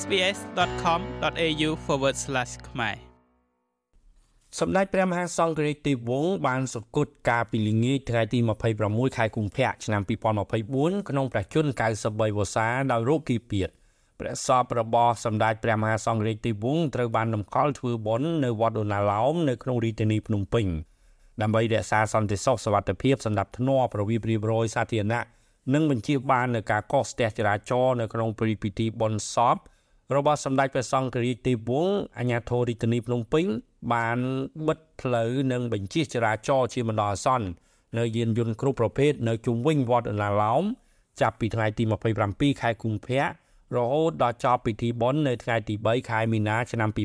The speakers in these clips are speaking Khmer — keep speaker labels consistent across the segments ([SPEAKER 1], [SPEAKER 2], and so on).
[SPEAKER 1] sbs.com.au/ ខ្មែរ
[SPEAKER 2] សម្ដេចព្រះមហាសង្ឃរាជទេវវង្សបានសគត់ការពីល្ងាចថ្ងៃទី26ខែកុម្ភៈឆ្នាំ2024ក្នុងព្រះជន្ម93វស្សាដោយរោគគីពៀតព្រះសពរបស់សម្ដេចព្រះមហាសង្ឃរាជទេវវង្សត្រូវបានតម្កល់ធ្វើបុណ្យនៅវត្តអូណាឡោមនៅក្នុងរាជធានីភ្នំពេញដើម្បីរក្សាសន្តិសុខសวัสดิភាពសម្រាប់ធ្នាប់របៀបរៀបរយសាធារណៈនិងបញ្ជាបាននូវការកកស្ទះចរាចរណ៍នៅក្នុងព្រឹត្តិពិធីបុណ្យសព របស់សម្ដេចព្រះសង្ឃរាជទេវវង្សអាជ្ញាធររាជធានីភ្នំពេញ បានបិទផ្លូវនិងបញ្ជាចរាចរណ៍ជាបណ្ដោះអាសន្ននៅយានយន្តគ្រប់ប្រភេទនៅជុំវិញវត្តអណាឡោមចាប់ពីថ្ងៃទី27ខែកុម្ភៈរហូតដល់ចប់ពិធីបុណ្យនៅថ្ងៃទី3ខែមីនាឆ្នាំ2024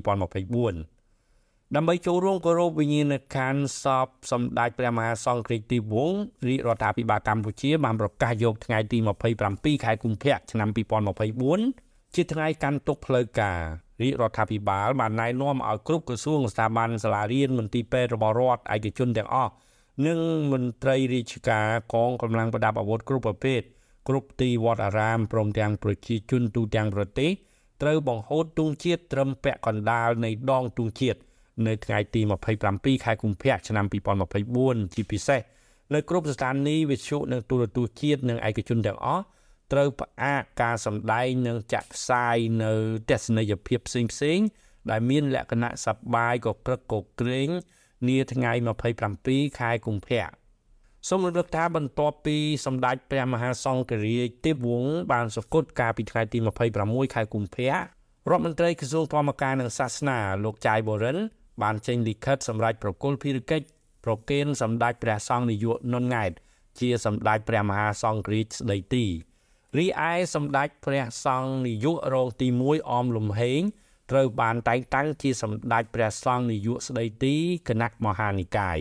[SPEAKER 2] ដើម្បីចូលរួមគោរពវិញ្ញាណក្ខន្ធសពសម្ដេចព្រះមហាសង្ឃរាជទីវង្សរាជរដ្ឋាភិបាលកម្ពុជាបានប្រកាសយកថ្ងៃទី27ខែកុម្ភៈឆ្នាំ2024 ជាថ្ងៃកាន់ទុក្ខផ្លូវការរាជរដ្ឋាភិបាលបានណែនាំឲ្យគ្រប់ក្រសួងស្ថាប័នសាលារៀនមន្ទីរពេទ្យរបស់រដ្ឋឯកជនទាំងអស់និងមន្ត្រីរាជការកងកម្លាំងប្រដាប់អាវុធគ្រប់ប្រភេទគ្រប់ទីវត្តអារាមព្រមទាំងប្រជាជនទូទាំងប្រទេសត្រូវបង្ហូតទង់ជាតិត្រឹមពាក់កណ្ដាលនៃដងទង់ជាតិនៅថ្ងៃទី27ខែកុម្ភៈឆ្នាំ2024ជាពិសេសនៅគ្រប់ស្ថានីយ៍វិទ្យុនិងទូរទស្សន៍ជាតិនិងឯកជនទាំងអស់ ត្រូវផ្អាកការសម្ដែងនិងចាក់ផ្សាយនៅទស្សនីយភាពផ្សេងផ្សេងដែលមានលក្ខណៈសប្បាយកក្រឹកកក្រែងនាថ្ងៃ27ខែកុម្ភៈសូមរំលឹកថាបន្ទាប់ពីសម្ដេចព្រះមហាសង្ឃរាជទេពវង្សបានសគត់កាលពីថ្ងៃទី26ខែកុម្ភៈរដ្ឋមន្ត្រីក្រសួងធម្មការនិងសាសនាលោកចាយបូរិន បានចេញលិខិតសម្រាប់ប្រគល់ភារកិច្ចប្រគេនសម្ដេចព្រះសង្ឃនាយកនុនង៉ែតជាសម្ដេចព្រះមហាសង្ឃរាជស្ដីទី រីឯសម្ដេចព្រះសង្ឃនាយករងទី1អមលំហេងត្រូវបានតែងតាំងជាសម្ដេចព្រះសង្ឃនាយកស្ដីទីគណៈមហានិកាយ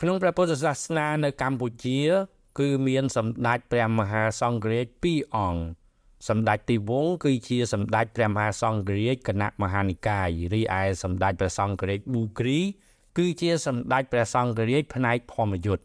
[SPEAKER 2] ក្នុងព្រះពុទ្ធសាសនានៅកម្ពុជា គឺមានសម្ដេចព្រះមហាសង្ឃរាជ2អង្គសម្ដេចទីវង្សគឺជាសម្ដេចព្រះមហាសង្ឃរាជគណៈមហានិកាយរីឯសម្ដេចព្រះសង្ឃរាជប៊ូគ្រី គឺជាសម្ដេចព្រះសង្ឃរាជផ្នែកធម្មយុត្ត